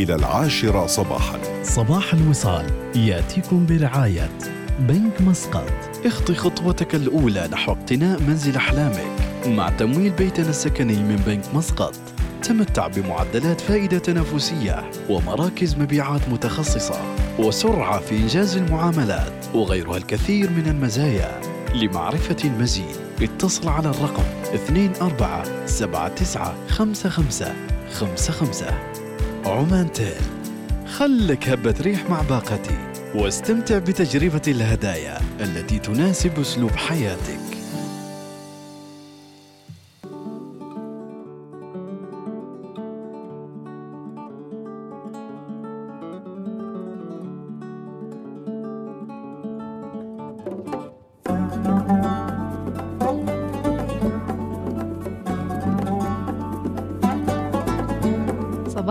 إلى العاشرة صباحا. صباح الوصال يأتيكم برعاية بنك مسقط. اخطي خطوتك الأولى نحو اقتناء منزل أحلامك. مع تمويل بيتنا السكني من بنك مسقط تمتع بمعدلات فائدة تنافسية ومراكز مبيعات متخصصة وسرعة في إنجاز المعاملات وغيرها الكثير من المزايا. لمعرفة المزيد اتصل على الرقم 24795555 عمان تيل. خلك هبة ريح مع باقتي واستمتع بتجربة الهدايا التي تناسب أسلوب حياتك.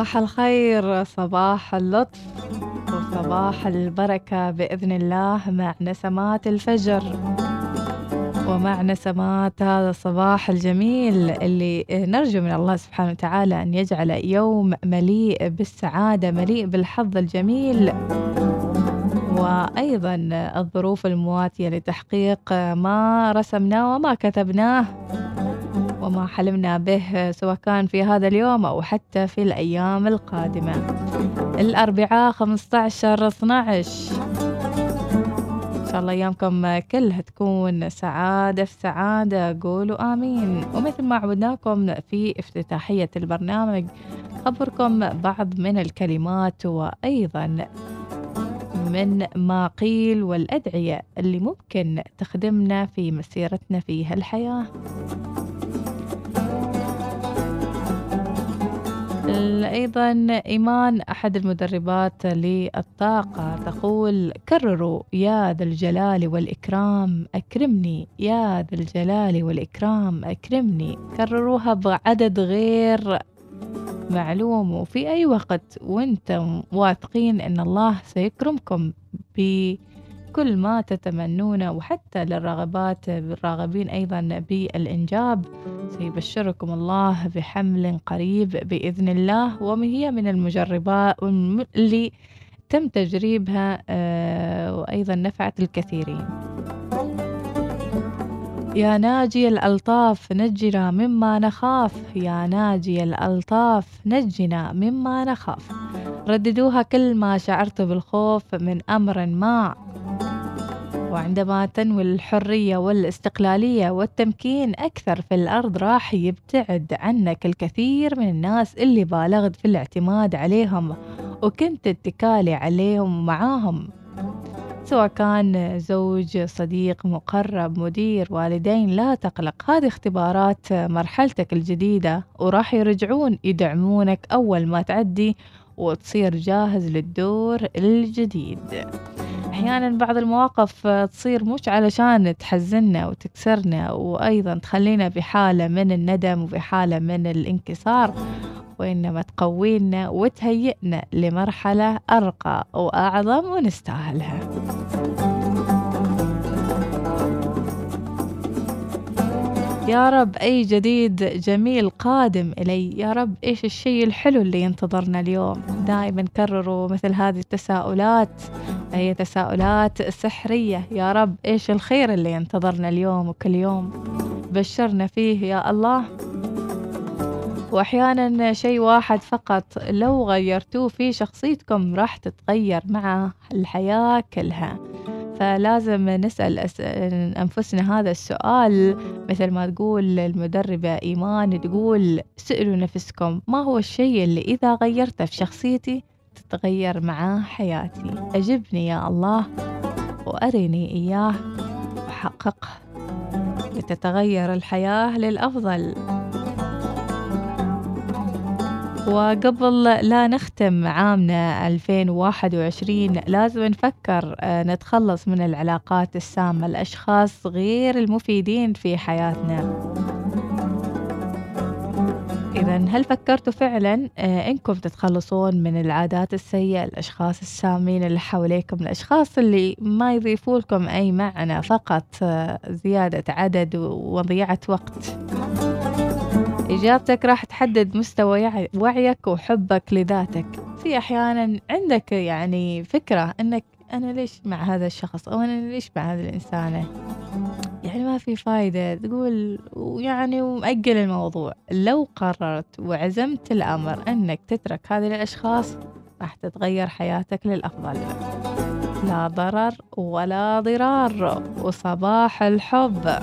صباح الخير صباح اللطف وصباح البركة بإذن الله مع نسمات الفجر. ومع نسمات هذا الصباح الجميل اللي نرجو من الله سبحانه وتعالى أن يجعل يوم مليء بالسعادة مليء بالحظ الجميل. وأيضا الظروف المواتية لتحقيق ما رسمناه وما كتبناه. وما حلمنا به سواء كان في هذا اليوم أو حتى في الأيام القادمة. الأربعاء 15 12 إن شاء الله أيامكم كلها تكون سعادة في سعادة. قولوا آمين. ومثل ما عودناكم في افتتاحية البرنامج خبركم بعض من الكلمات وأيضا من ما قيل والأدعية اللي ممكن تخدمنا في مسيرتنا في هالحياة. أيضا إيمان أحد المدربات للطاقة. تقول كرروا يا ذا الجلال والإكرام أكرمني يا ذا الجلال والإكرام أكرمني. كرروها بعدد غير معلوم. وفي أي وقت وأنتم واثقين أن الله سيكرمكم بكل ما تتمنونه وحتى للراغبات الراغبين أيضا بالإنجاب. سيبشركم الله بحمل قريب بإذن الله وهي من المجربات اللي تم تجريبها وأيضا نفعت الكثيرين. يا ناجي الألطاف نجنا مما نخاف. يا ناجي الألطاف نجنا مما نخاف. رددوها كل ما شعرت بالخوف من أمر ما. وعندما تنوي الحرية والاستقلالية والتمكين أكثر في الأرض راح يبتعد عنك الكثير من الناس اللي بالغت في الاعتماد عليهم وكنت اتكالي عليهم ومعاهم سواء كان زوج صديق مقرب مدير والدين لا تقلق هذه اختبارات مرحلتك الجديدة وراح يرجعون يدعمونك أول ما تعدي وتصير جاهز للدور الجديد. أحيانا بعض المواقف تصير مش علشان تحزننا وتكسرنا وأيضا تخلينا بحالة من الندم وبحالة من الانكسار وإنما تقوينا وتهيئنا لمرحلة أرقى وأعظم ونستاهلها. يا رب أي جديد جميل قادم إلي. يا رب إيش الشيء الحلو اللي ينتظرنا اليوم؟ دائما كرروا مثل هذه التساؤلات. هي تساؤلات سحرية. يا رب إيش الخير اللي ينتظرنا اليوم وكل يوم؟ بشرنا فيه يا الله. وأحيانا شيء واحد فقط. لو غيرتوه في شخصيتكم راح تتغير مع الحياة كلها. فلازم نسأل أنفسنا هذا السؤال. مثل ما تقول المدربة إيمان تقول سألوا نفسكم ما هو الشيء اللي إذا غيرته في شخصيتي تتغير معاه حياتي؟ أجبني يا الله وأرني إياه وحققه لتتغير الحياة للأفضل. وقبل لا نختم عامنا 2021 لازم نفكر نتخلص من العلاقات السامة الأشخاص غير المفيدين في حياتنا. إذا هل فكرتوا فعلا إنكم تتخلصون من العادات السيئة الأشخاص السامين اللي حواليكم الأشخاص اللي ما يضيفوا لكم أي معنى فقط زيادة عدد وضيعة وقت؟ إجابتك راح تحدد مستوى وعيك وحبك لذاتك. في أحيانا عندك يعني فكرة أنك أنا ليش مع هذا الشخص أو أنا ليش مع هذا الإنسانة؟ يعني ما في فايدة تقول ويعني ومأجل الموضوع. لو قررت وعزمت الأمر أنك تترك هذه الأشخاص راح تتغير حياتك للأفضل. لا ضرر ولا ضرار. وصباح الحب.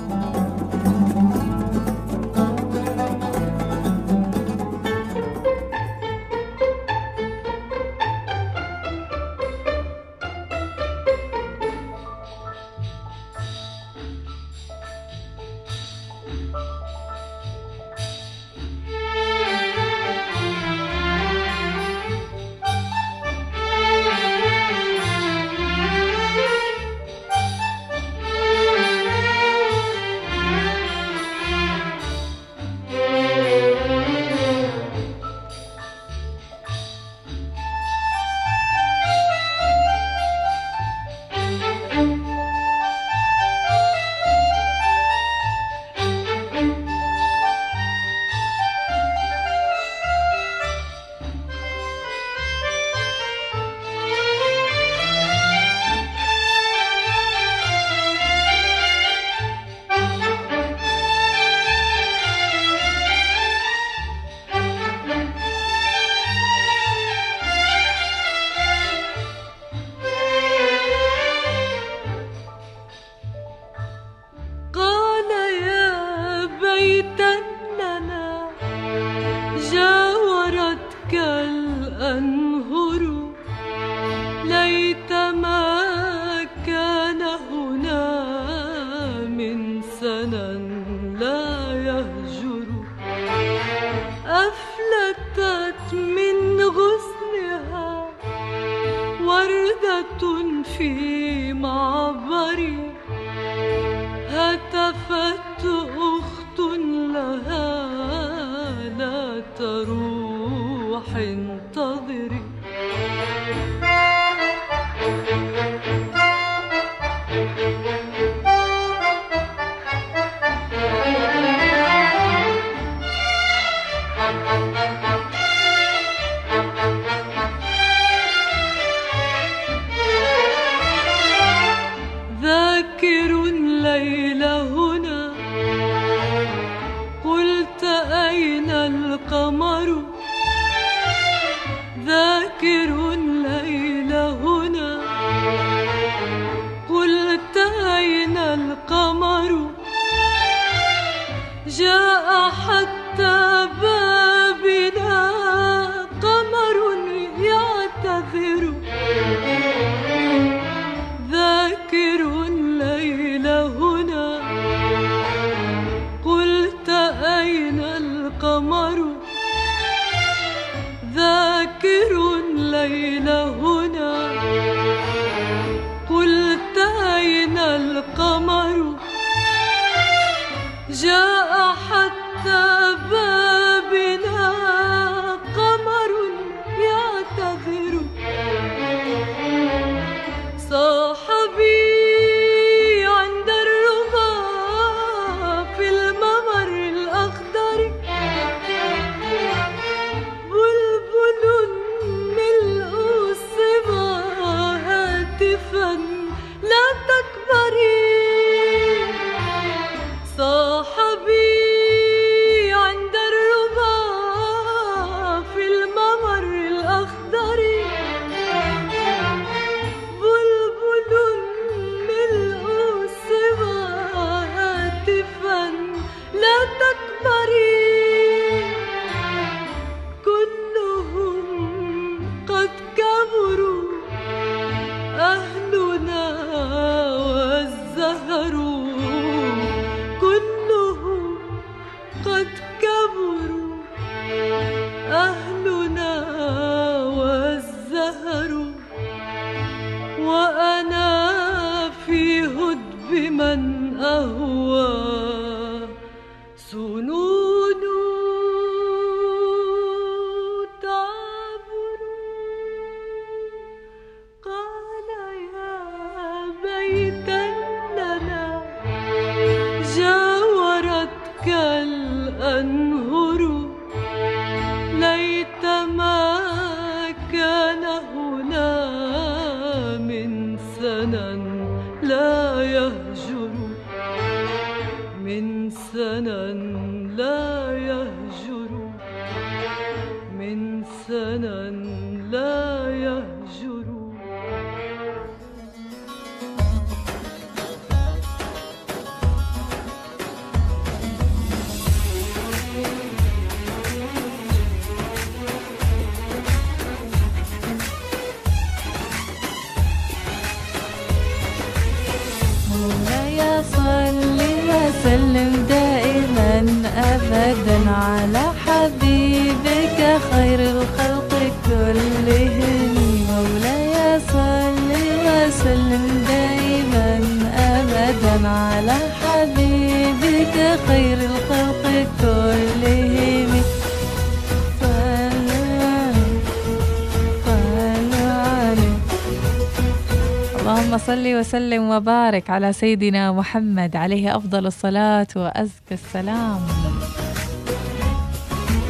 وبارك على سيدنا محمد عليه أفضل الصلاة وأزكى السلام.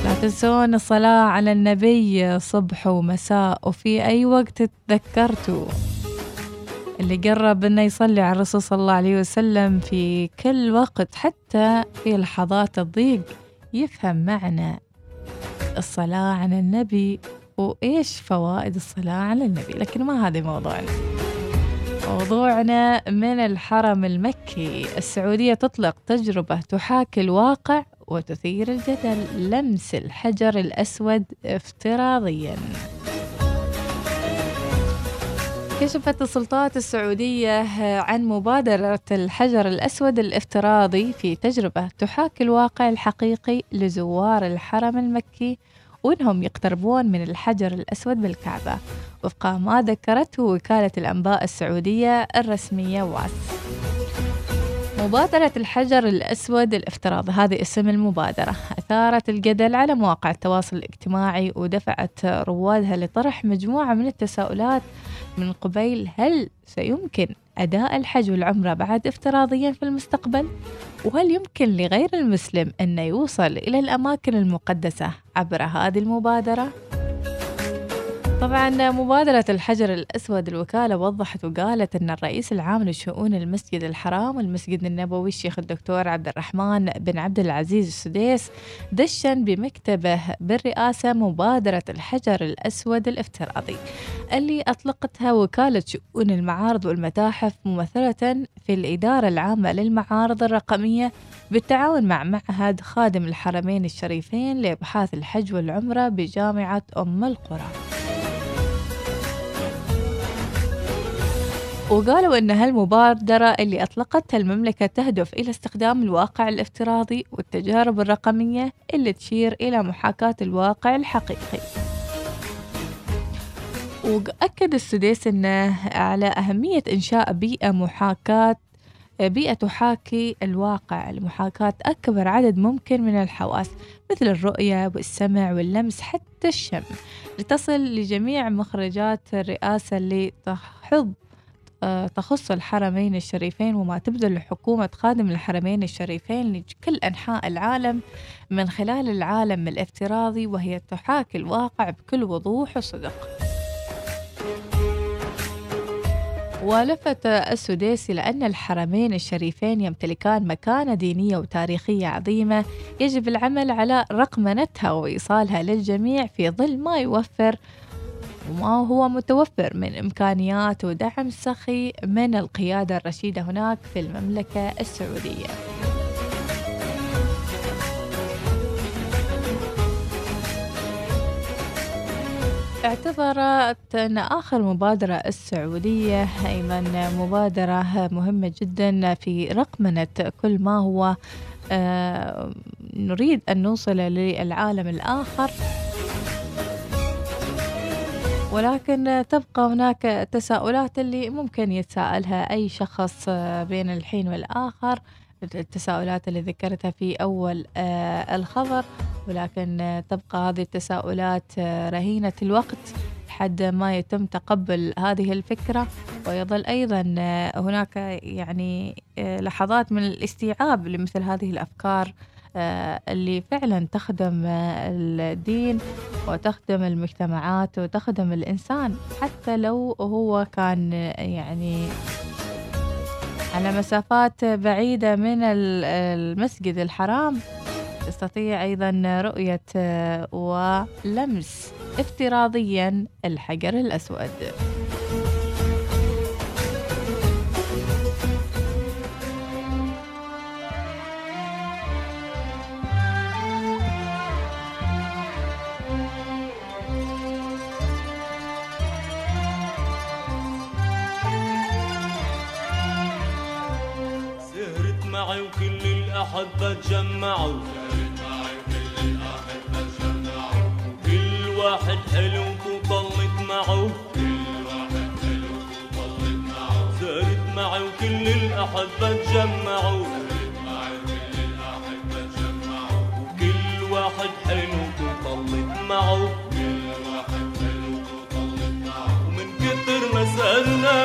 لا تنسون الصلاة على النبي صبح ومساء وفي أي وقت تذكرتوا. اللي قرب إنه يصلي على الرسول صلى الله عليه وسلم في كل وقت حتى في لحظات الضيق يفهم معنى الصلاة على النبي وإيش فوائد الصلاة على النبي. لكن ما هذا موضوعنا. موضوعنا من الحرم المكي. السعودية تطلق تجربة تحاكي الواقع وتثير الجدل. لمس الحجر الأسود افتراضيا. كشفت السلطات السعودية عن مبادرة الحجر الأسود الافتراضي في تجربة تحاكي الواقع الحقيقي لزوار الحرم المكي. وإنهم يقتربون من الحجر الأسود بالكعبة وفق ما ذكرته وكالة الأنباء السعودية الرسمية واس. مبادرة الحجر الأسود الافتراضي هذه اسم المبادرة. أثارت الجدل على مواقع التواصل الاجتماعي ودفعت روادها لطرح مجموعة من التساؤلات من قبيل هل سيمكن أداء الحج والعمرة بعد افتراضيا في المستقبل؟ وهل يمكن لغير المسلم أن يوصل إلى الأماكن المقدسة عبر هذه المبادرة؟ طبعا مبادرة الحجر الأسود الوكالة وضحت وقالت أن الرئيس العام لشؤون المسجد الحرام والمسجد النبوي الشيخ الدكتور عبد الرحمن بن عبد العزيز السديس دشن بمكتبه بالرئاسة مبادرة الحجر الأسود الافتراضي اللي أطلقتها وكالة شؤون المعارض والمتاحف ممثلة في الإدارة العامة للمعارض الرقمية بالتعاون مع معهد خادم الحرمين الشريفين لإبحاث الحج والعمرة بجامعة أم القرى. وقالوا أن هالمبادرة اللي أطلقتها المملكة تهدف إلى استخدام الواقع الافتراضي والتجارب الرقمية اللي تشير إلى محاكاة الواقع الحقيقي. وأكد السديس أنه على أهمية إنشاء بيئة محاكاة بيئة تحاكي الواقع لمحاكاة أكبر عدد ممكن من الحواس مثل الرؤية والسمع واللمس حتى الشم. لتصل لجميع مخرجات الرئاسة اللي تحض تخص الحرمين الشريفين وما تبذل حكومة خادم الحرمين الشريفين لكل أنحاء العالم من خلال العالم الافتراضي وهي تحاكي الواقع بكل وضوح وصدق. ولفت السديسي لأن الحرمين الشريفين يمتلكان مكانة دينية وتاريخية عظيمة يجب العمل على رقمنتها وإيصالها للجميع في ظل ما يوفر وما هو متوفر من إمكانيات ودعم سخي من القيادة الرشيدة هناك في المملكة السعودية. اعتبرت أن آخر مبادرة السعودية أيضا مبادرة مهمة جدا في رقمنة كل ما هو آه نريد أن نوصل للعالم الآخر. ولكن تبقى هناك تساؤلات اللي ممكن يتساءلها أي شخص بين الحين والآخر. التساؤلات اللي ذكرتها في أول الخبر. ولكن تبقى هذه التساؤلات رهينة الوقت لحد ما يتم تقبل هذه الفكرة. ويظل أيضا هناك يعني لحظات من الاستيعاب لمثل هذه الأفكار. آه، اللي فعلا تخدم آه، الدين وتخدم المجتمعات وتخدم الإنسان حتى لو هو كان آه، يعني على مسافات بعيدة من ال- المسجد الحرام تستطيع أيضا رؤية آه، ولمس افتراضيا الحجر الأسود. الأحبة تجمعوا كل واحد حلو وطلت معه. سهرت معي وكل الأحبة تجمعوا. وكل واحد حلو وطلت معه. ومن كتر ما سهرنا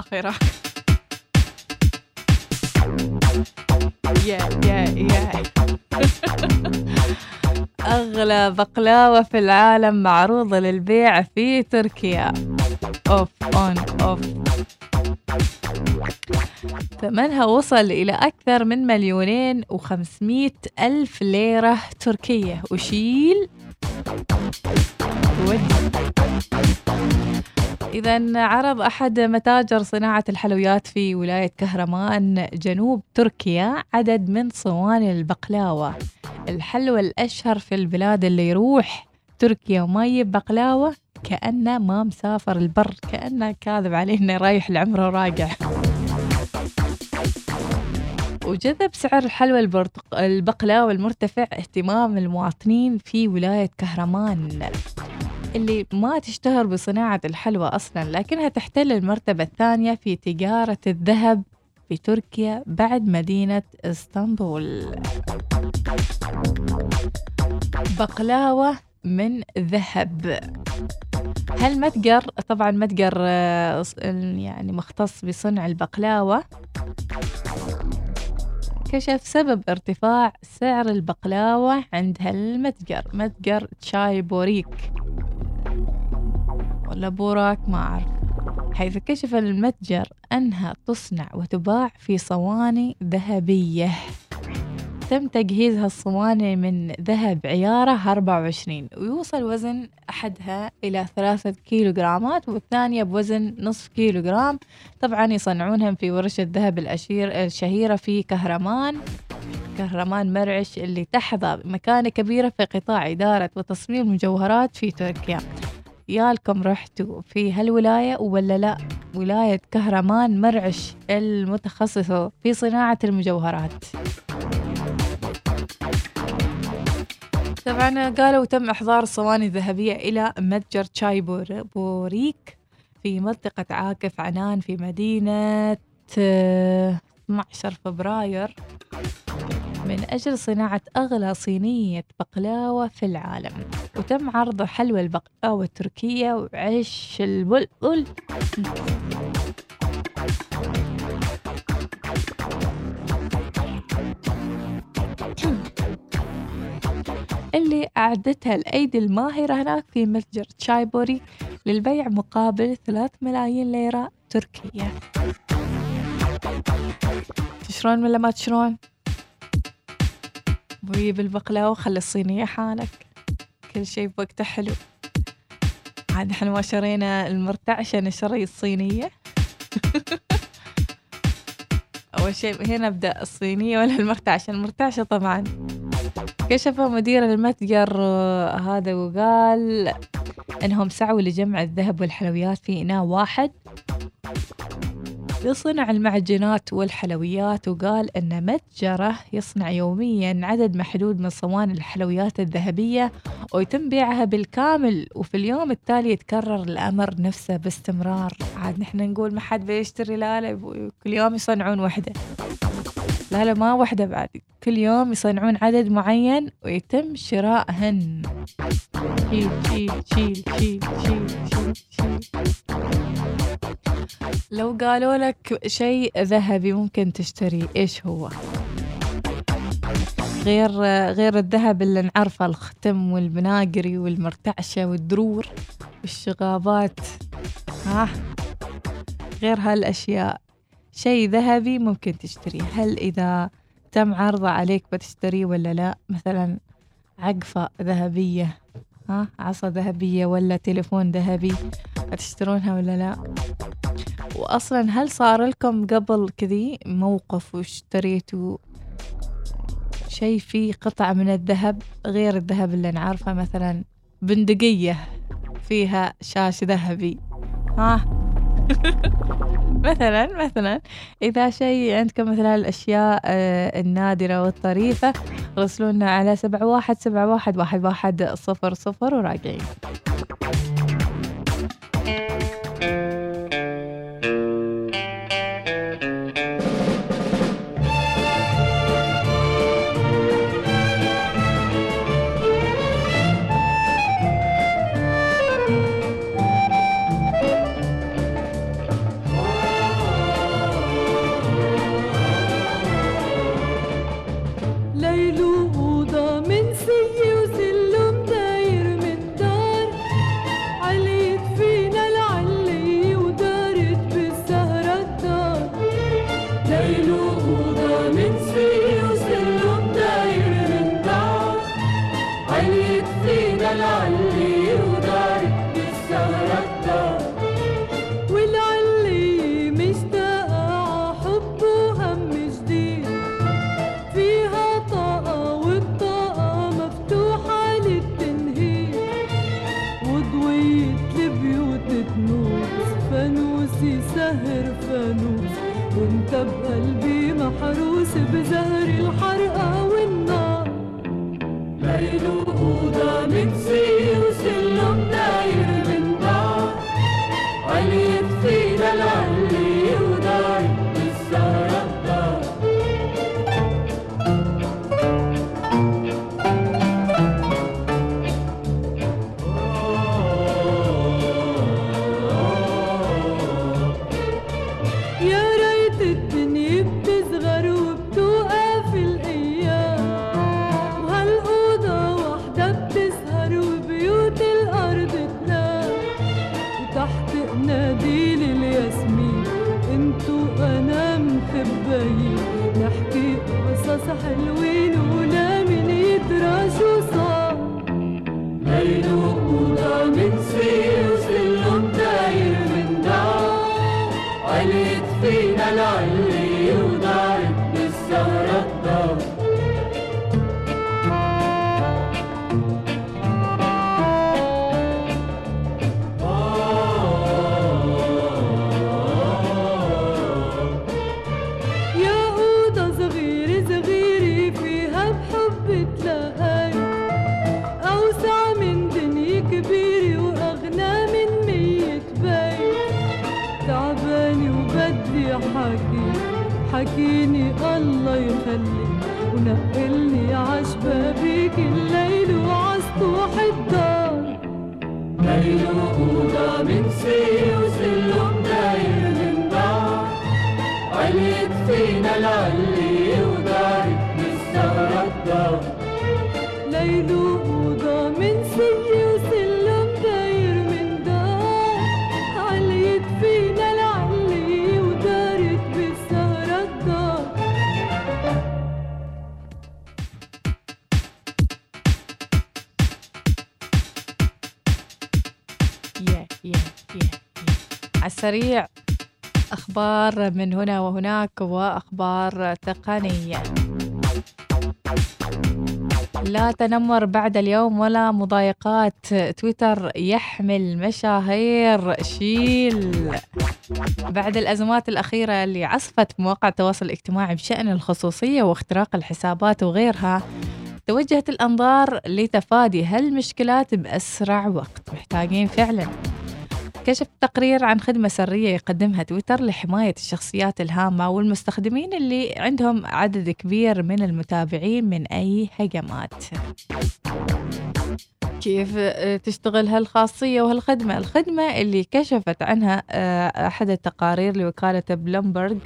وآخرة يا يا يا أغلى بقلاوة في العالم معروضة للبيع في تركيا. أوف أون أوف ثمنها وصل إلى أكثر من مليونين وخمسمائة ألف ليرة تركية. وشيل. ودي إذا عرض أحد متاجر صناعة الحلويات في ولاية كهرمان جنوب تركيا عدد من صواني البقلاوة. الحلوى الأشهر في البلاد اللي يروح تركيا وما يجيب بقلاوة كأنه ما مسافر البر كأنه كاذب علينا رايح العمرة وراجع وجذب سعر الحلوى البرتق... البقلاوة المرتفع اهتمام المواطنين في ولاية كهرمان. اللي ما تشتهر بصناعة الحلوى أصلا لكنها تحتل المرتبة الثانية في تجارة الذهب في تركيا بعد مدينة إسطنبول. بقلاوة من ذهب. هالمتجر طبعا متجر آه، يعني مختص بصنع البقلاوة. كشف سبب ارتفاع سعر البقلاوة عند هالمتجر متجر تشاي بوريك. ولا بوراك ما أعرف. حيث كشف المتجر أنها تصنع وتباع في صواني ذهبية. تم تجهيز هالصواني من ذهب عيارة 24 ويوصل وزن أحدها إلى ثلاثة كيلوغرامات والثانية بوزن نصف كيلوغرام. طبعا يصنعونها في ورشة ذهب الأشير الشهيرة في كهرمان. كهرمان مرعش اللي تحظى بمكانة كبيرة في قطاع إدارة وتصميم المجوهرات في تركيا. يالكم رحتوا في هالولاية ولا لا؟ ولاية كهرمان مرعش المتخصصة في صناعة المجوهرات. طبعا قالوا تم إحضار الصواني الذهبية إلى متجر تشاي بور- بوريك في منطقة عاكف عنان في مدينة آه، 12 فبراير من أجل صناعة أغلى صينية بقلاوة في العالم. وتم عرض حلوى البقلاوة التركية وعيش البلبل. اللي أعدتها الأيدي الماهرة هناك في متجر تشايبوري للبيع مقابل 3 ملايين ليرة تركية. تشرون ولا ما تشرون؟ بوي بالبقلاوة خلي الصينية حالك كل شيء بوقته حلو. عاد إحنا ما شرينا المرتعشة نشري الصينية. أول شيء هنا أبدأ الصينية ولا المرتعشة؟ المرتعشة طبعا. كشف مدير المتجر آه، هذا وقال إنهم سعوا لجمع الذهب والحلويات في إناء واحد لصنع المعجنات والحلويات وقال إن متجره يصنع يوميا عدد محدود من صواني الحلويات الذهبية ويتم بيعها بالكامل وفي اليوم التالي يتكرر الأمر نفسه باستمرار. عاد نحن نقول ما حد بيشتري لا كل يوم يصنعون وحدة. لا لا ما وحدة بعد. كل يوم يصنعون عدد معين ويتم شرائهن شيل شيل شيل شيل شيل شيل شيل. لو قالوا لك شيء ذهبي ممكن تشتريه إيش هو؟ غير غير الذهب اللي نعرفه الختم والبناقري والمرتعشة والدرور والشغابات. ها؟ غير هالأشياء. شيء ذهبي ممكن تشتريه هل إذا تم عرضه عليك بتشتريه ولا لا؟ مثلا عقفة ذهبية ها؟ عصا ذهبية ولا تليفون ذهبي هتشترونها ولا لا؟ وأصلا هل صار لكم قبل كذي موقف واشتريتوا شيء فيه قطعة من الذهب غير الذهب اللي نعرفه مثلا بندقية فيها شاش ذهبي ها؟ مثلا مثلا إذا شيء عندكم مثل الأشياء آه، النادرة والطريفة رسلونا على سبعة واحد سبعة واحد واحد واحد صفر صفر وراجعين. فانوس وانت بقلبي محروس بزهر الحرقة والنار. ليل من السريع أخبار من هنا وهناك وأخبار تقنية. لا تنمر بعد اليوم ولا مضايقات. تويتر يحمل مشاهير شيل. بعد الأزمات الأخيرة اللي عصفت مواقع التواصل الاجتماعي بشأن الخصوصية واختراق الحسابات وغيرها توجهت الأنظار لتفادي هالمشكلات بأسرع وقت. محتاجين فعلا. كشف تقرير عن خدمة سرية يقدمها تويتر لحماية الشخصيات الهامة والمستخدمين اللي عندهم عدد كبير من المتابعين من أي هجمات. كيف آه، تشتغل هالخاصية وهالخدمة. الخدمة اللي كشفت عنها آه، أحد التقارير لوكالة بلومبرج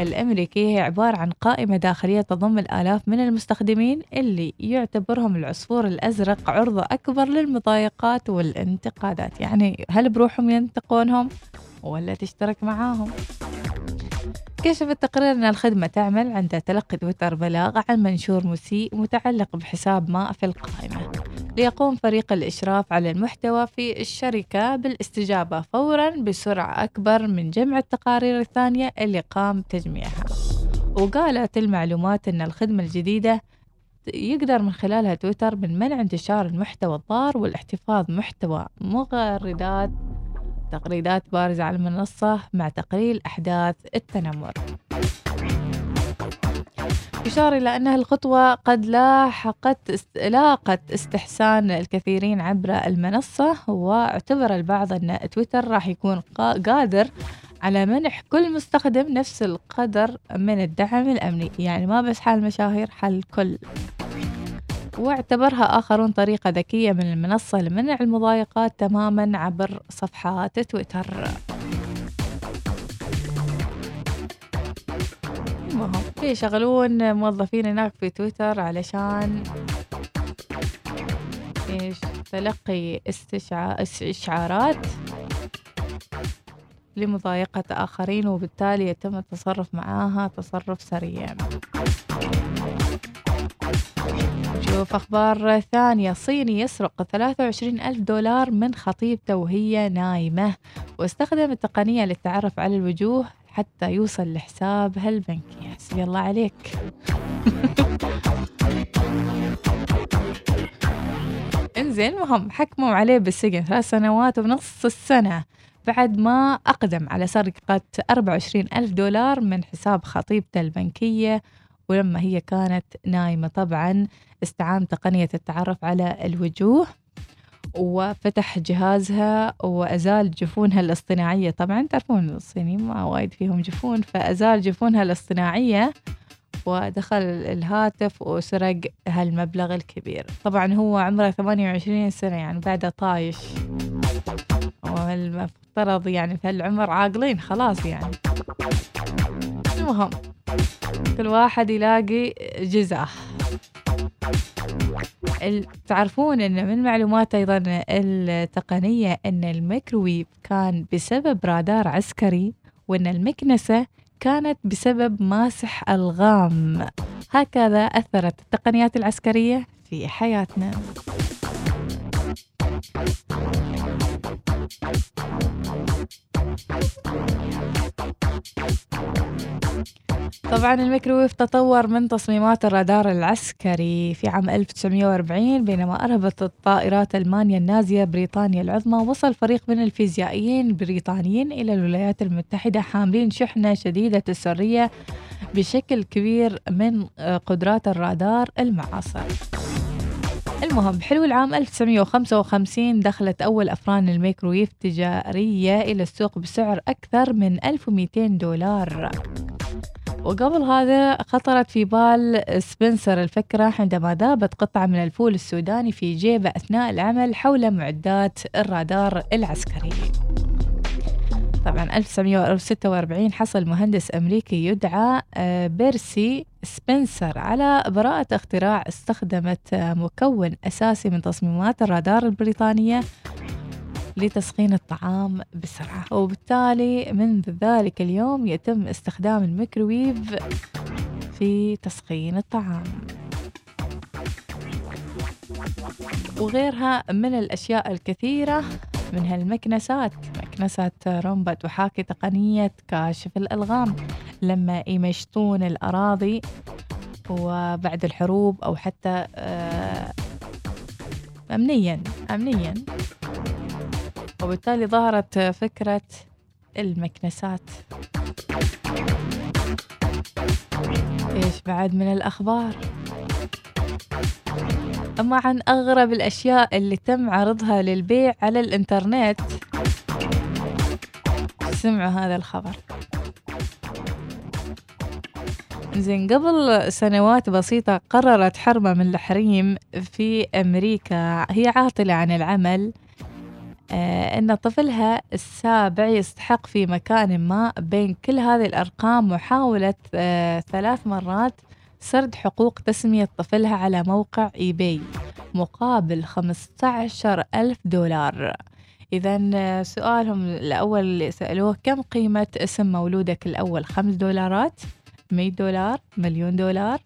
الأمريكي هي عبارة عن قائمة داخلية تضم الآلاف من المستخدمين اللي يعتبرهم العصفور الأزرق عرضة أكبر للمضايقات والانتقادات. يعني هل بروحهم ينتقونهم ولا تشترك معاهم؟ كشف التقرير أن الخدمة تعمل عند تلقي تويتر بلاغ عن منشور مسيء متعلق بحساب ما في القائمة. ليقوم فريق الإشراف على المحتوى في الشركة بالاستجابة فورا بسرعة أكبر من جمع التقارير الثانية اللي قام بتجميعها وقالت المعلومات أن الخدمة الجديدة يقدر من خلالها تويتر من منع انتشار المحتوى الضار والاحتفاظ محتوى مغردات تغريدات بارزة على المنصة مع تقليل أحداث التنمر يشار إلى أن الخطوة قد لاحقت. لاقت استحسان الكثيرين عبر المنصة واعتبر البعض أن تويتر راح يكون قا- قادر على منح كل مستخدم نفس القدر من الدعم الأمني يعني ما بس حال المشاهير حال الكل واعتبرها آخرون طريقة ذكية من المنصة لمنع المضايقات تماما عبر صفحات تويتر. المهم يشغلون موظفين هناك في تويتر علشان إيش تلقي استشعا... اس- إشعارات لمضايقة آخرين وبالتالي يتم التصرف معاها تصرف سريع. نشوف أخبار ثانية. صيني يسرق 23 ألف دولار من خطيبته وهي نايمة. واستخدم التقنية للتعرف على الوجوه حتى يوصل لحسابها البنكي حسبي الله عليك. انزين المهم حكموا عليه بالسجن ثلاث سنوات ونص السنة. بعد ما أقدم على سرقة 24 ألف دولار من حساب خطيبته البنكية ولما هي كانت نايمة طبعا استعان تقنية التعرف على الوجوه وفتح جهازها وأزال جفونها الاصطناعية. طبعا تعرفون الصينيين ما وايد فيهم جفون فأزال جفونها الاصطناعية ودخل الهاتف وسرق هالمبلغ الكبير. طبعا هو عمره 28 سنة يعني بعده طايش. والمفترض يعني في هالعمر عاقلين خلاص يعني. المهم كل واحد يلاقي جزاه. تعرفون إن من معلومات أيضا التقنية إن الميكروويف كان بسبب رادار عسكري وإن المكنسة كانت بسبب ماسح ألغام. هكذا أثرت التقنيات العسكرية في حياتنا. طبعا الميكروويف تطور من تصميمات الرادار العسكري في عام 1940 بينما أرهبت الطائرات ألمانيا النازية بريطانيا العظمى وصل فريق من الفيزيائيين البريطانيين إلى الولايات المتحدة حاملين شحنة شديدة السرية بشكل كبير من قدرات الرادار المعاصر. المهم حلو العام 1955 دخلت أول أفران الميكروويف تجارية إلى السوق بسعر أكثر من 1200 دولار. وقبل هذا خطرت في بال سبنسر الفكرة عندما ذابت قطعة من الفول السوداني في جيبه أثناء العمل حول معدات الرادار العسكري. طبعا 1946 حصل مهندس أمريكي يدعى آه، بيرسي سبنسر على براءة اختراع استخدمت مكون أساسي من تصميمات الرادار البريطانية. لتسخين الطعام بسرعة. وبالتالي منذ ذلك اليوم يتم استخدام الميكروويف في تسخين الطعام. وغيرها من الأشياء الكثيرة منها المكنسات مكنسة رومبا تحاكي تقنية كاشف الألغام لما يمشطون الأراضي وبعد الحروب أو حتى آه، أمنيا أمنيا. وبالتالي ظهرت فكرة المكنسات. إيش بعد من الأخبار؟ أما عن أغرب الأشياء اللي تم عرضها للبيع على الإنترنت. سمعوا هذا الخبر. زين قبل سنوات بسيطة قررت حرمة من الحريم في أمريكا. هي عاطلة عن العمل. أن طفلها السابع يستحق في مكان ما بين كل هذه الأرقام محاولة آه، ثلاث مرات سرد حقوق تسمية طفلها على موقع إيباي مقابل 15 ألف دولار. إذا آه، سؤالهم الأول اللي سألوه كم قيمة اسم مولودك الأول؟ خمس دولارات مية دولار مليون دولار؟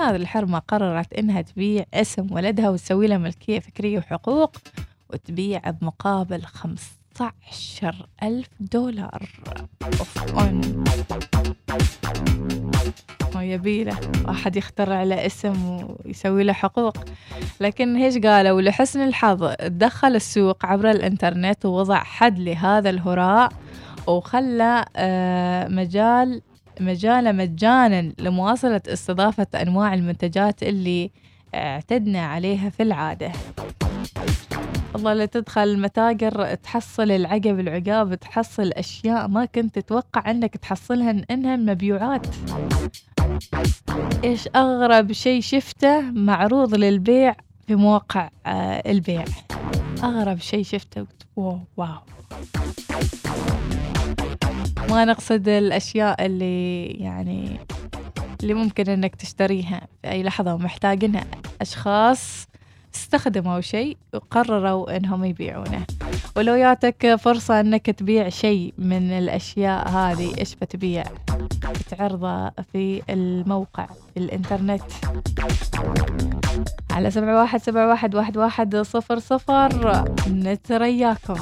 هذه الحرمة قررت إنها تبيع اسم ولدها وتسوي له ملكية فكرية وحقوق وتبيع بمقابل 15 ألف دولار. أون يبيله واحد يخترع له اسم ويسوي له حقوق. لكن إيش قالوا لحسن الحظ دخل السوق عبر الإنترنت ووضع حد لهذا الهراء وخلى آه، مجال مجاله مجانا لمواصلة استضافة أنواع المنتجات اللي اعتدنا عليها في العادة. والله لا تدخل المتاجر تحصل العقب العقاب تحصل أشياء ما كنت تتوقع أنك تحصلها إنها مبيوعات إيش أغرب شيء شفته معروض للبيع في مواقع آه، البيع؟ أغرب شيء شفته قلت واو واو. ما نقصد الأشياء اللي يعني اللي ممكن إنك تشتريها في أي لحظة ومحتاجينها أشخاص استخدموا شيء وقرروا إنهم يبيعونه. ولو جاتك فرصة إنك تبيع شيء من الأشياء هذه إيش بتبيع؟ بتعرضه في الموقع في الإنترنت. على سبعة واحد سبعة واحد واحد واحد صفر صفر. نترياكم.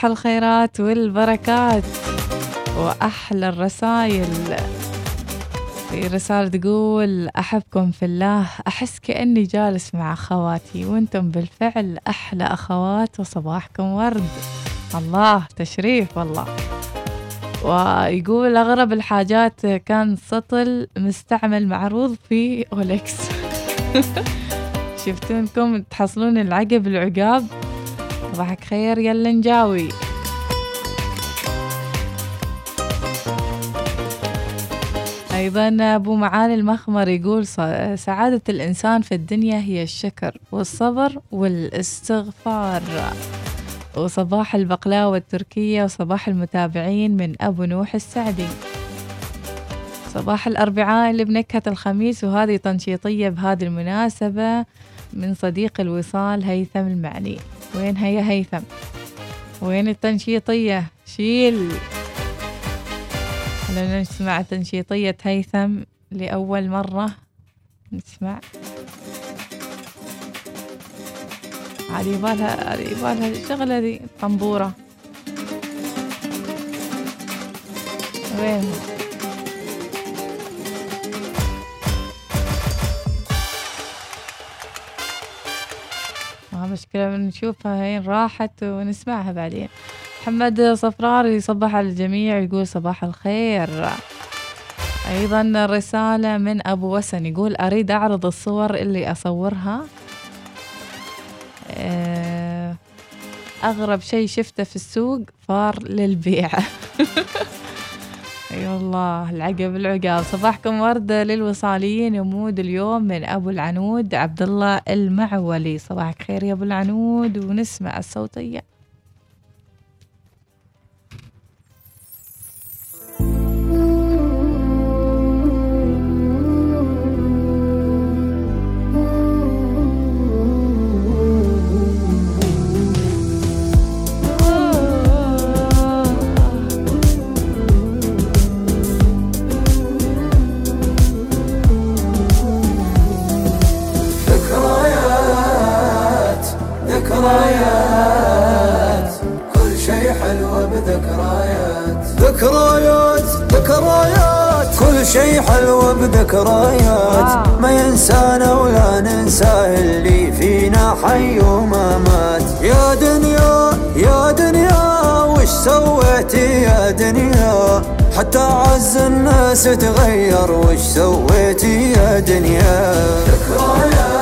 صباح الخيرات والبركات وأحلى الرسايل. في رسالة تقول أحبكم في الله أحس كأني جالس مع أخواتي وأنتم بالفعل أحلى أخوات وصباحكم ورد. الله تشريف والله. ويقول أغرب الحاجات كان سطل مستعمل معروض في أوليكس. شفتونكم تحصلون العقب العقاب؟ صباحك خير يلا نجاوي أيضا أبو معالي المخمر يقول "ص- سعادة الإنسان في الدنيا هي الشكر والصبر والإستغفار. وصباح البقلاوة التركية وصباح المتابعين من أبو نوح السعدي. صباح الأربعاء اللي بنكهة الخميس وهذه تنشيطية بهذه المناسبة من صديق الوصال هيثم المعني. وين هي هيثم؟ وين التنشيطية؟ شيل. خلونا نسمع تنشيطية هيثم لأول مرة. نسمع. على يبالها على يبالها الشغلة ذي طنبورة. وين؟ مشكلة بنشوفها هين راحت ونسمعها بعدين. محمد صفرار يصبح على الجميع يقول صباح الخير. أيضا رسالة من أبو وسن يقول أريد أعرض الصور اللي أصورها. آه، أغرب شيء شفته في السوق فار للبيع. أي والله العقب العقاب. صباحكم وردة للوصاليين. يمود اليوم من أبو العنود عبد الله المعولي. صباحك خير يا أبو العنود ونسمع الصوتية. بذكريات ما ينسانا ولا ننساه اللي فينا حي وما مات. يا دنيا يا دنيا وش سويتي يا دنيا؟ حتى عز الناس تغير وش سويتي يا دنيا؟ ذكريات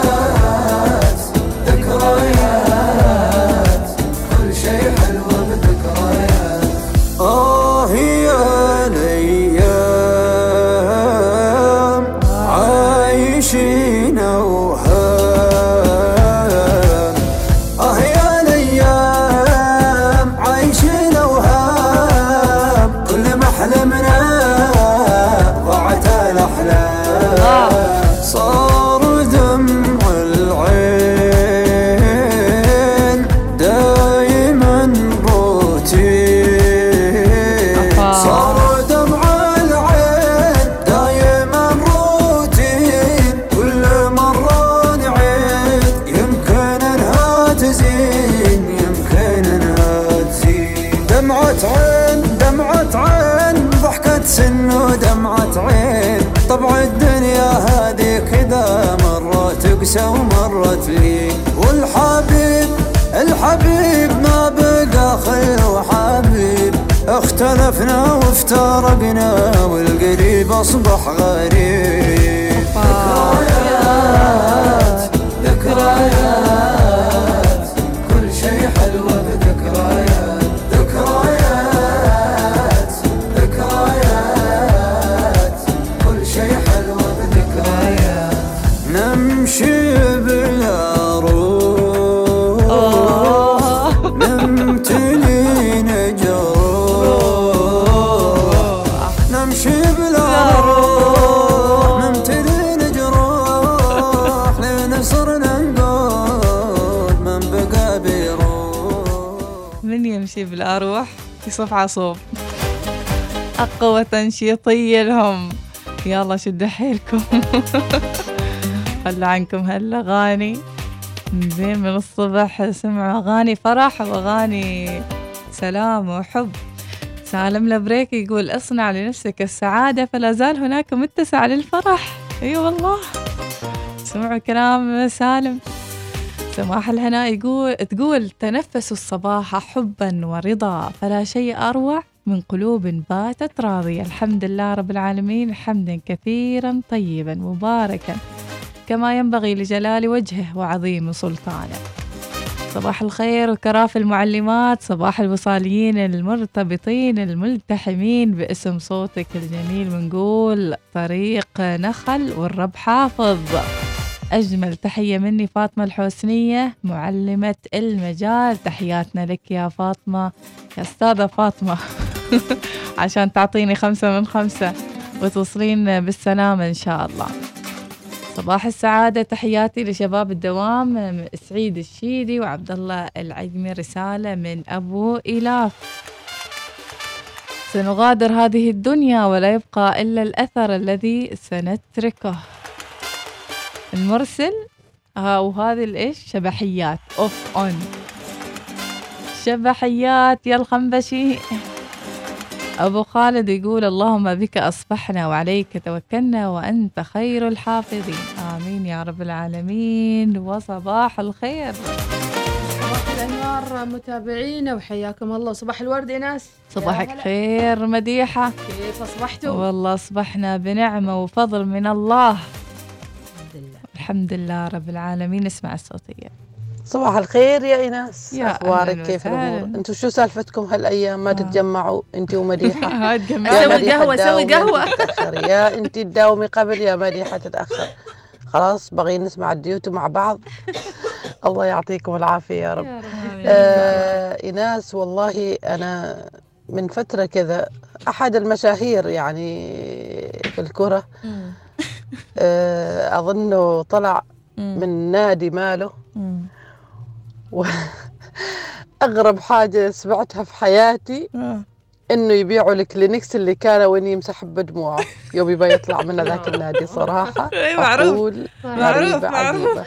مرة تقسى ومرة تلين والحبيب الحبيب ما بقى خل وحبيب. اختلفنا وافترقنا والقريب أصبح غريب. ذكريات ذكريات. يصف عصوب أقوى تنشيطية لهم. يلا شدوا حيلكم خلوا عنكم هالأغاني زين من الصبح سمعوا أغاني فرح وأغاني سلام وحب. سالم لبريك يقول اصنع لنفسك السعادة فلا زال هناك متسع للفرح. أي أيوة والله. سمعوا كلام سالم. سماح الهناء يقول تقول تنفسوا الصباح حبا ورضا فلا شيء أروع من قلوب باتت راضية. الحمد لله رب العالمين حمدا كثيرا طيبا مباركا كما ينبغي لجلال وجهه وعظيم سلطانه. صباح الخير وكراف المعلمات صباح الوصاليين المرتبطين الملتحمين باسم صوتك الجميل ونقول طريق نخل والرب حافظ. أجمل تحية مني فاطمة الحسنية معلمة المجال. تحياتنا لك يا فاطمة. يا أستاذة فاطمة. عشان تعطيني خمسة من خمسة وتوصلين بالسلامة إن شاء الله. صباح السعادة. تحياتي لشباب الدوام سعيد الشيدي وعبد الله العجمي رسالة من أبو إلاف. سنغادر هذه الدنيا ولا يبقى إلا الأثر الذي سنتركه. المرسل ها وهذه الإيش شبحيات أوف أون شبحيات يا الخنبشي. أبو خالد يقول اللهم بك أصبحنا وعليك توكلنا وأنت خير الحافظين. آمين يا رب العالمين وصباح الخير. صباح الأنوار متابعينا وحياكم الله. صباح الورد يا ناس صباحك. خير مديحة. كيف أصبحتوا؟ والله أصبحنا بنعمة وفضل من الله. الحمد لله رب العالمين. اسمع الصوتية صباح الخير يا إيناس. يا أخبارك؟ كيف. الأمور؟ أنتم شو سالفتكم هالأيام؟ ما آه. تتجمعوا انت ومديحة. يا سوي قهوة، سوي تتأخري. يا انت تداومي قبل يا مديحة تتأخر. خلاص بغي نسمع الديوتو مع بعض. الله يعطيكم العافية يا رب. آه إيناس والله أنا من فترة كذا أحد المشاهير يعني في الكرة. أظنه طلع. من نادي ماله مم. أغرب حاجة سمعتها في حياتي آه. إنه يبيعوا الكلينكس اللي كان وين يمسح بدموعه يوم يبغى يطلع من ذاك النادي صراحة إي معروف. أقول معروف، غريبة معروف. عجيبة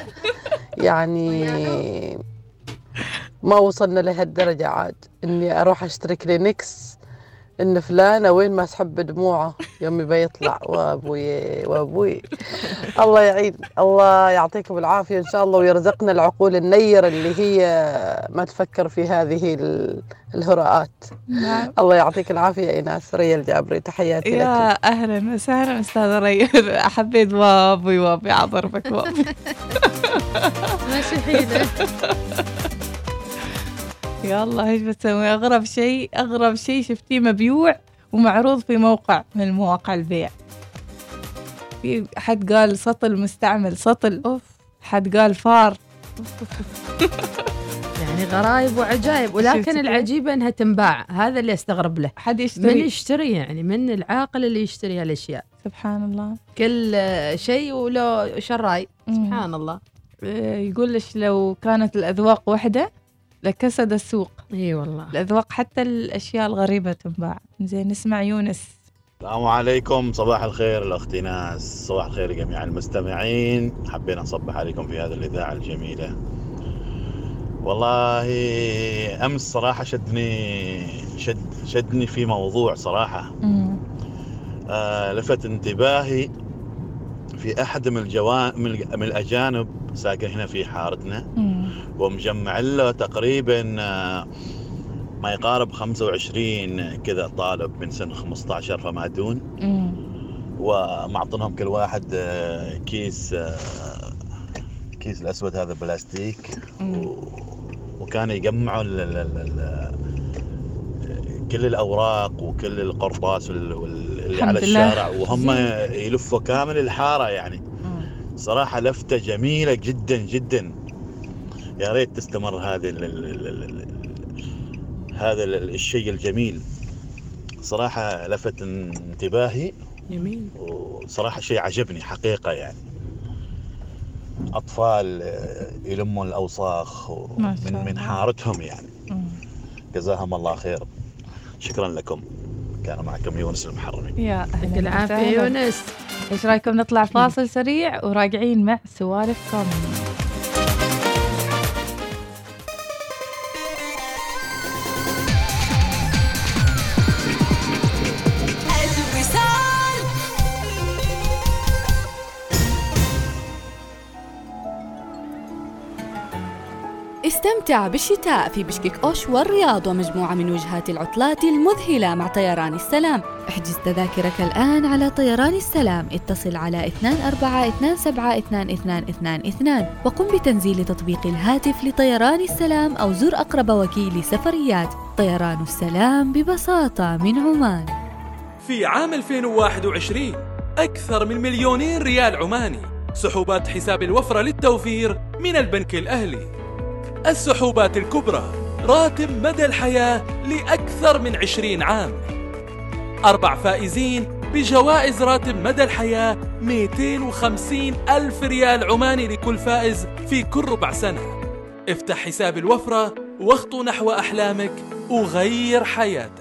يعني ما وصلنا لهالدرجة عاد إني أروح أشتري كلينكس إن فلانة وين ما سحب دموعه؟ يوم يبى يطلع وأبوي وأبوي. الله يعين الله يعطيكم العافية إن شاء الله ويرزقنا العقول النيرة اللي هي ما تفكر في هذه ال- الهراءات. نعم. الله يعطيك العافية يا إيناس. ريا الجابري تحياتي لك. يا أهلا وسهلا أستاذ ري حبيت وأبي وابي عضربك وابي ماشي حيلة يلا إيش بتسوي؟ أغرب شيء أغرب شيء شفتيه مبيوع ومعروض في موقع من مواقع البيع. في حد قال سطل مستعمل سطل. أوف. حد قال فار. يعني غرايب وعجائب ولكن كيف؟ العجيبة إنها تنباع. هذا اللي أستغرب له. حد من يشتري يشتري يعني؟ من العاقل اللي يشتري هالأشياء. سبحان الله. كل شيء وله شراي. سبحان الله. آه، يقول لك لو كانت الأذواق وحده لكسد السوق. إي والله. الأذواق حتى الأشياء الغريبة تنباع زين نسمع يونس. السلام عليكم. صباح الخير الاختي ناس. صباح الخير لجميع المستمعين. حبينا نصبح عليكم في هذه الإذاعة الجميلة. والله أمس صراحة شدني شد شدني في موضوع صراحة. آه لفت انتباهي في أحد من الجوان من, الأجانب ساكن هنا في حارتنا. ومجمع له تقريبا آه، ما يقارب 25 كذا طالب من سن 15 فما دون. ومعطنهم كل واحد آه، كيس آه، كيس الأسود هذا بلاستيك. وكانوا يجمعوا. كل الأوراق وكل القرطاس وال... اللي على لله. الشارع وهم يلفوا كامل الحارة يعني. صراحة لفتة جميلة جدا جدا. يا ريت تستمر هذه ال... ال... ال... ال... ال... هذا ال- الشيء الجميل. صراحة لفت انتباهي. جميل. وصراحة شيء عجبني حقيقة يعني. أطفال آه، يلموا الأوساخ من من الله. حارتهم يعني. مم. جزاهم الله خير. شكرا لكم. كان معكم يونس المحرمي. يا يعطيك وسهلا. يونس. إيش رأيكم نطلع فاصل سريع وراجعين مع سوالفكم الوصال استمتع بالشتاء في بشكك أوش والرياض ومجموعة من وجهات العطلات المذهلة مع طيران السلام. احجز تذاكرك الآن على طيران السلام. اتصل على 24272222 وقم بتنزيل تطبيق الهاتف لطيران السلام أو زر أقرب وكيل سفريات طيران السلام ببساطة من عمان. في عام 2021 أكثر من مليونين ريال عماني. سحوبات حساب الوفرة للتوفير من البنك الأهلي. السحوبات الكبرى راتب مدى الحياة لأكثر من 20 عام. أربع فائزين بجوائز راتب مدى الحياة 250 ألف ريال عماني لكل فائز في كل ربع سنة. افتح حساب الوفرة واخطو نحو أحلامك وغير حياتك.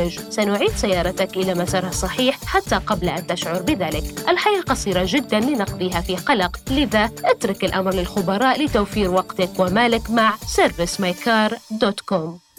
سنعيد سيارتك إلى مسارها الصحيح حتى قبل أن تشعر بذلك. الحياة قصيرة جدا لنقضيها في قلق. لذا اترك الأمر للخبراء لتوفير وقتك ومالك مع servicemycar.com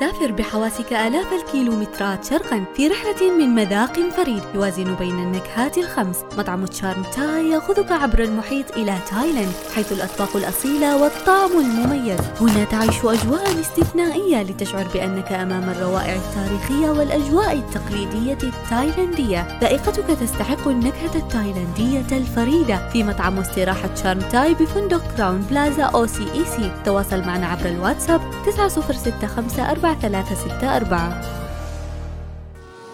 سافر بحواسك آلاف الكيلومترات شرقا في رحلة من مذاق فريد يوازن بين النكهات الخمس. مطعم Charm Thai يأخذك عبر المحيط إلى تايلاند حيث الأطباق الأصيلة والطعم المميز. هنا تعيش أجواء استثنائية لتشعر بأنك أمام الروائع التاريخية والأجواء التقليدية التايلاندية. ذائقتك تستحق النكهة التايلاندية الفريدة. في مطعم واستراحة Charm Thai بفندق Crowne Plaza OCEC. تواصل معنا عبر الواتساب 9065 4364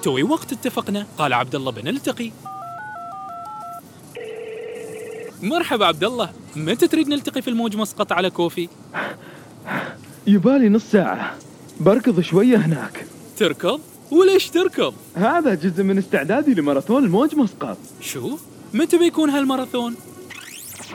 توي وقت اتفقنا. قال عبد الله بنلتقي مرحبا عبد الله متى تريد نلتقي في الموج مسقط على كوفي؟ يبالي نص ساعة. بركض شوية هناك. تركض؟ وليش تركض؟ هذا جزء من استعدادي لماراثون الموج مسقط. شو؟ متى بيكون هالماراثون؟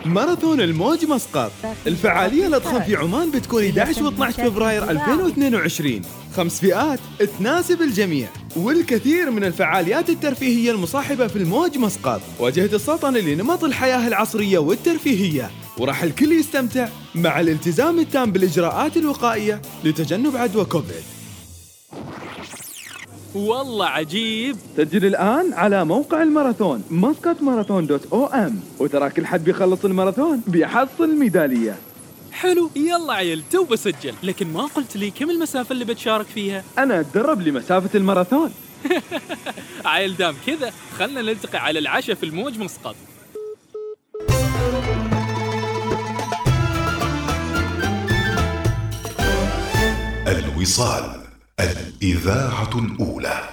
ماراثون الموج مسقط. الفعالية الأضخم في عمان بتكون 11 و 12 فبراير 2022 خمس فئات تناسب الجميع والكثير من الفعاليات الترفيهية المصاحبة في الموج مسقط. واجهة السلطنة لنمط الحياة العصرية والترفيهية. وراح الكل يستمتع مع الالتزام التام بالإجراءات الوقائية لتجنب عدوى كوفيد. والله عجيب. سجل الآن على موقع الماراثون Muscat Marathon dot om وترى كل حد بيخلص الماراثون بيحصل ميدالية حلو. يلا عيل تو بسجل. لكن ما قلت لي كم المسافة اللي بتشارك فيها؟ أنا أتدرب لمسافة الماراثون. عيل دام كذا خلنا نلتقي على العشاء في الموج مسقط. الوصال. الإذاعة الأولى.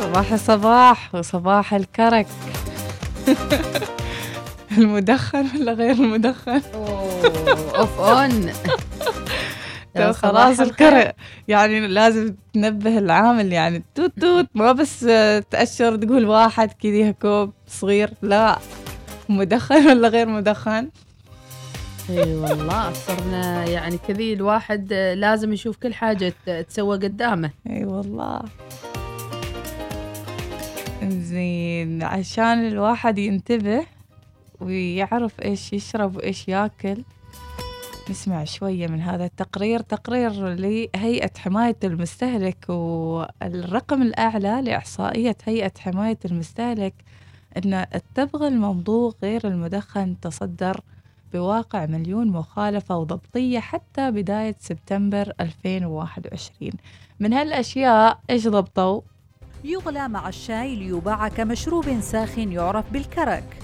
صباح الصباح وصباح الكرك. المدخن ولا غير المدخن؟ off on تو خلاص الكرك يعني لازم تنبه العامل يعني توت توت ما بس تأشر تقول واحد كذي كوب صغير لا. مدخن ولا غير مدخن؟ إي والله صرنا يعني كذي الواحد لازم يشوف كل حاجة تسوى قدامه. إي والله. زين عشان الواحد ينتبه ويعرف إيش يشرب وإيش ياكل نسمع شوية من هذا التقرير تقرير لهيئة حماية المستهلك والرقم الأعلى لإحصائية هيئة حماية المستهلك أن التبغ الممضوغ غير المدخن تصدر بواقع مليون مخالفة وضبطية حتى بداية سبتمبر 2021 من هالأشياء إيش ضبطوا؟ يغلى مع الشاي ليباع كمشروب ساخن يعرف بالكرك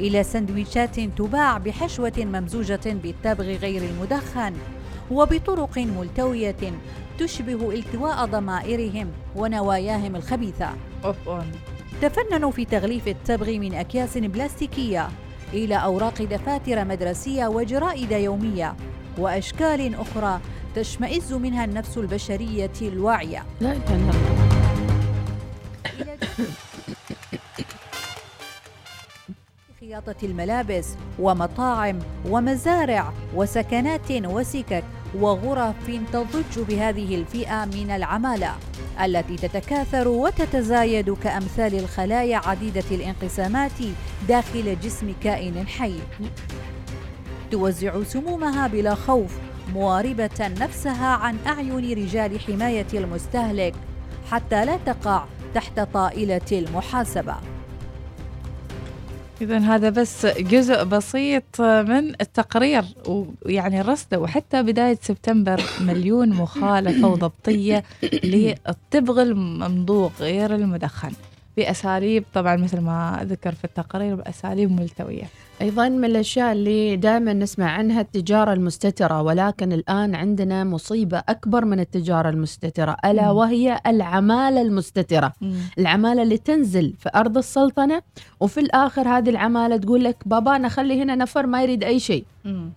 إلى سندويشات تباع بحشوة ممزوجة بالتبغ غير المدخن وبطرق ملتوية تشبه التواء ضمائرهم ونواياهم الخبيثة. تفننوا في تغليف التبغ من أكياس بلاستيكية إلى أوراق دفاتر مدرسية وجرائد يومية وأشكال أخرى تشمئز منها النفس البشرية الواعية. خياطة الملابس ومطاعم ومزارع وسكنات وسكك وغرف تضج بهذه الفئة من العمالة التي تتكاثر وتتزايد كأمثال الخلايا عديدة الانقسامات داخل جسم كائن حي. توزع سمومها بلا خوف مواربة نفسها عن أعين رجال حماية المستهلك حتى لا تقع تحت طائلة المحاسبة. إذا هذا بس جزء بسيط من التقرير ويعني رصده وحتى بداية سبتمبر مليون مخالفة وضبطية للتبغ الممضوغ غير المدخن. بأساليب طبعا مثل ما ذكر في التقرير بأساليب ملتوية. أيضا من الأشياء اللي دائما نسمع عنها التجارة المستترة ولكن الآن عندنا مصيبة أكبر من التجارة المستترة ألا مم. وهي العمالة المستترة. العمالة اللي تنزل في أرض السلطنة وفي الآخر هذه العمالة تقول لك بابا أنا خلي هنا نفر ما يريد أي شيء.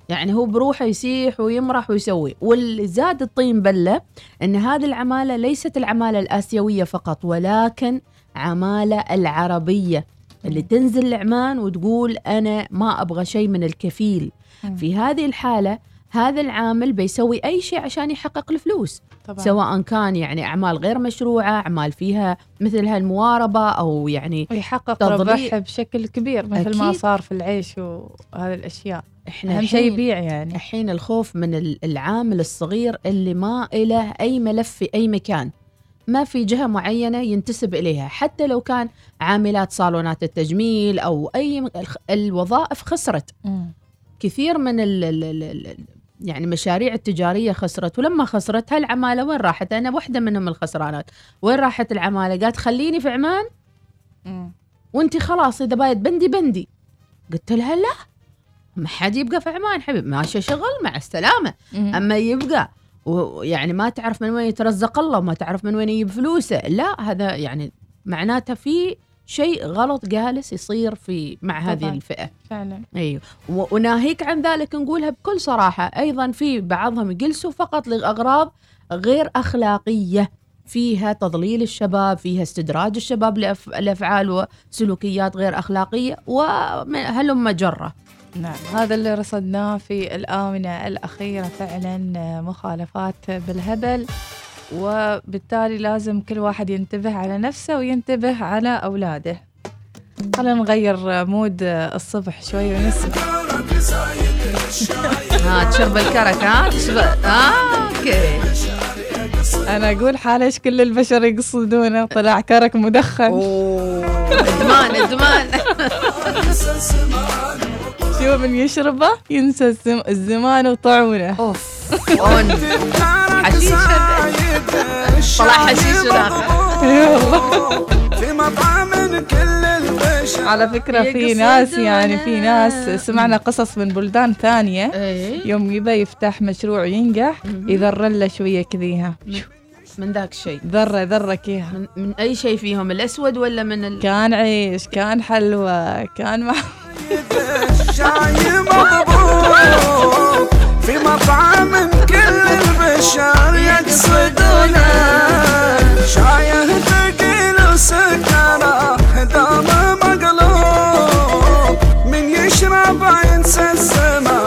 يعني هو بروحه يسيح ويمرح ويسوي. واللي زاد الطين بلة أن هذه العمالة ليست العمالة الآسيوية فقط ولكن عمالة العربية اللي تنزل العمان وتقول أنا ما أبغى شيء من الكفيل. في هذه الحالة هذا العامل بيسوي أي شيء عشان يحقق الفلوس طبعاً. سواء كان يعني أعمال غير مشروعة أعمال فيها مثل هالمواربة أو يعني ويحقق تضليل. ربح بشكل كبير مثل ما أكيد. صار في العيش وهذه الأشياء إحنا أهم شيء يبيع يعني الحين الخوف من ال- العامل الصغير اللي ما له أي ملف في أي مكان ما في جهة معينة ينتسب إليها حتى لو كان عاملات صالونات التجميل أو أي الوظائف خسرت. كثير من ال ال ال ال يعني مشاريع التجارية خسرت ولما خسرت هالعمالة وين راحت؟ أنا واحدة منهم الخسرانات. وين راحت العمالة؟ قالت خليني في عمان. وأنت خلاص إذا بايت بندي بندي. قلت لها لا ما حد يبقى في عمان حبيب ماشي شغل مع السلامة. أما يبقى ويعني ما تعرف من وين يترزق الله وما تعرف من وين يجيب فلوسه. لا هذا يعني معناته في شيء غلط جالس يصير في مع هذه طبعاً. الفئة. فعلا. أيوه. وناهيك عن ذلك نقولها بكل صراحة. أيضا في بعضهم يجلسوا فقط لأغراض غير أخلاقية. فيها تضليل الشباب فيها استدراج الشباب لأف- لأفعال وسلوكيات غير أخلاقية وهلم جره نعم هذا اللي رصدناه في الآونة الأخيرة فعلا آه، مخالفات بالهبل وبالتالي لازم كل واحد ينتبه على نفسه وينتبه على أولاده. خلينا نغير mood آه، الصبح شوي ونسمع. ها تشرب الكرك ها تشرب آه okay. أنا أقول حالش كل البشر يقصدونه؟ طلع كرك مدخن. إدمان إدمان. شو من يشربه ينسى الزم- الزمان وطعمه أوف. حشيش طلع حشيش في مطعم كل البشر على فكرة في ناس يعني في ناس سمعنا قصص من بلدان ثانية. يوم يبى يفتح مشروع وينجح يذر له شوية كذيها من ذاك الشيء ذرة ذرة كيها. من, من أي شيء فيهم؟ الأسود ولا من ال... كان عيش كان حلوى كان مع في مطعم كل البشر يقصدونه شاية ثقيل وسكرة دام مقلوب. من يشرب ينسى الزمان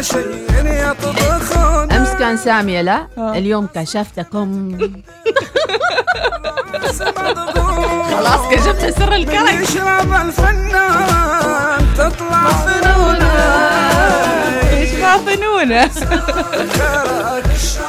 شيء يطبخونه أمس كان ساميه لا؟ اليوم كشفتكم. خلاص كشفت سر الكرك. يشرب الفنان تطلع فنونه إيش ما فنونه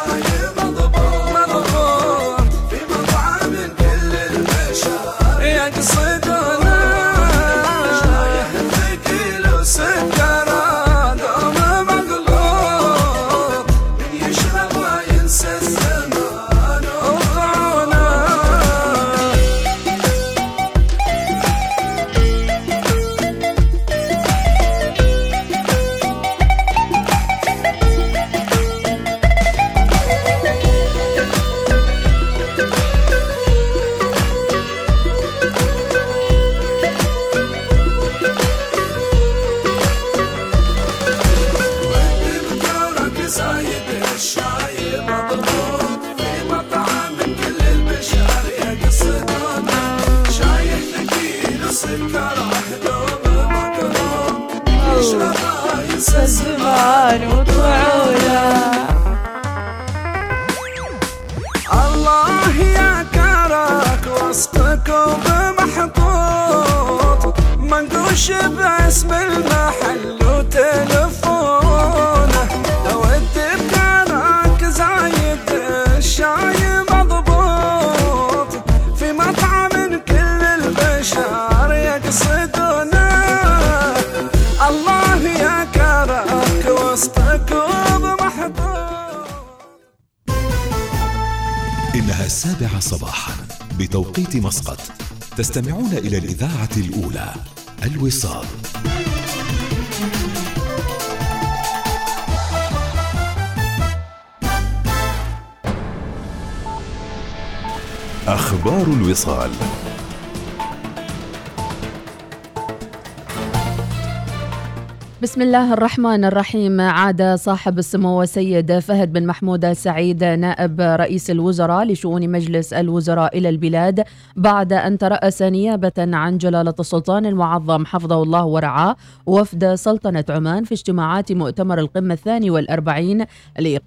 تستمعون إلى الإذاعة الأولى الوصال. أخبار الوصال. بسم الله الرحمن الرحيم. عاد صاحب السمو السيد فهد بن محمود السعيد نائب رئيس الوزراء لشؤون مجلس الوزراء إلى البلاد بعد أن ترأس نيابة عن جلالة السلطان المعظم حفظه الله ورعاه وفد سلطنة عمان في اجتماعات مؤتمر القمة الثاني والأربعين. لإقامة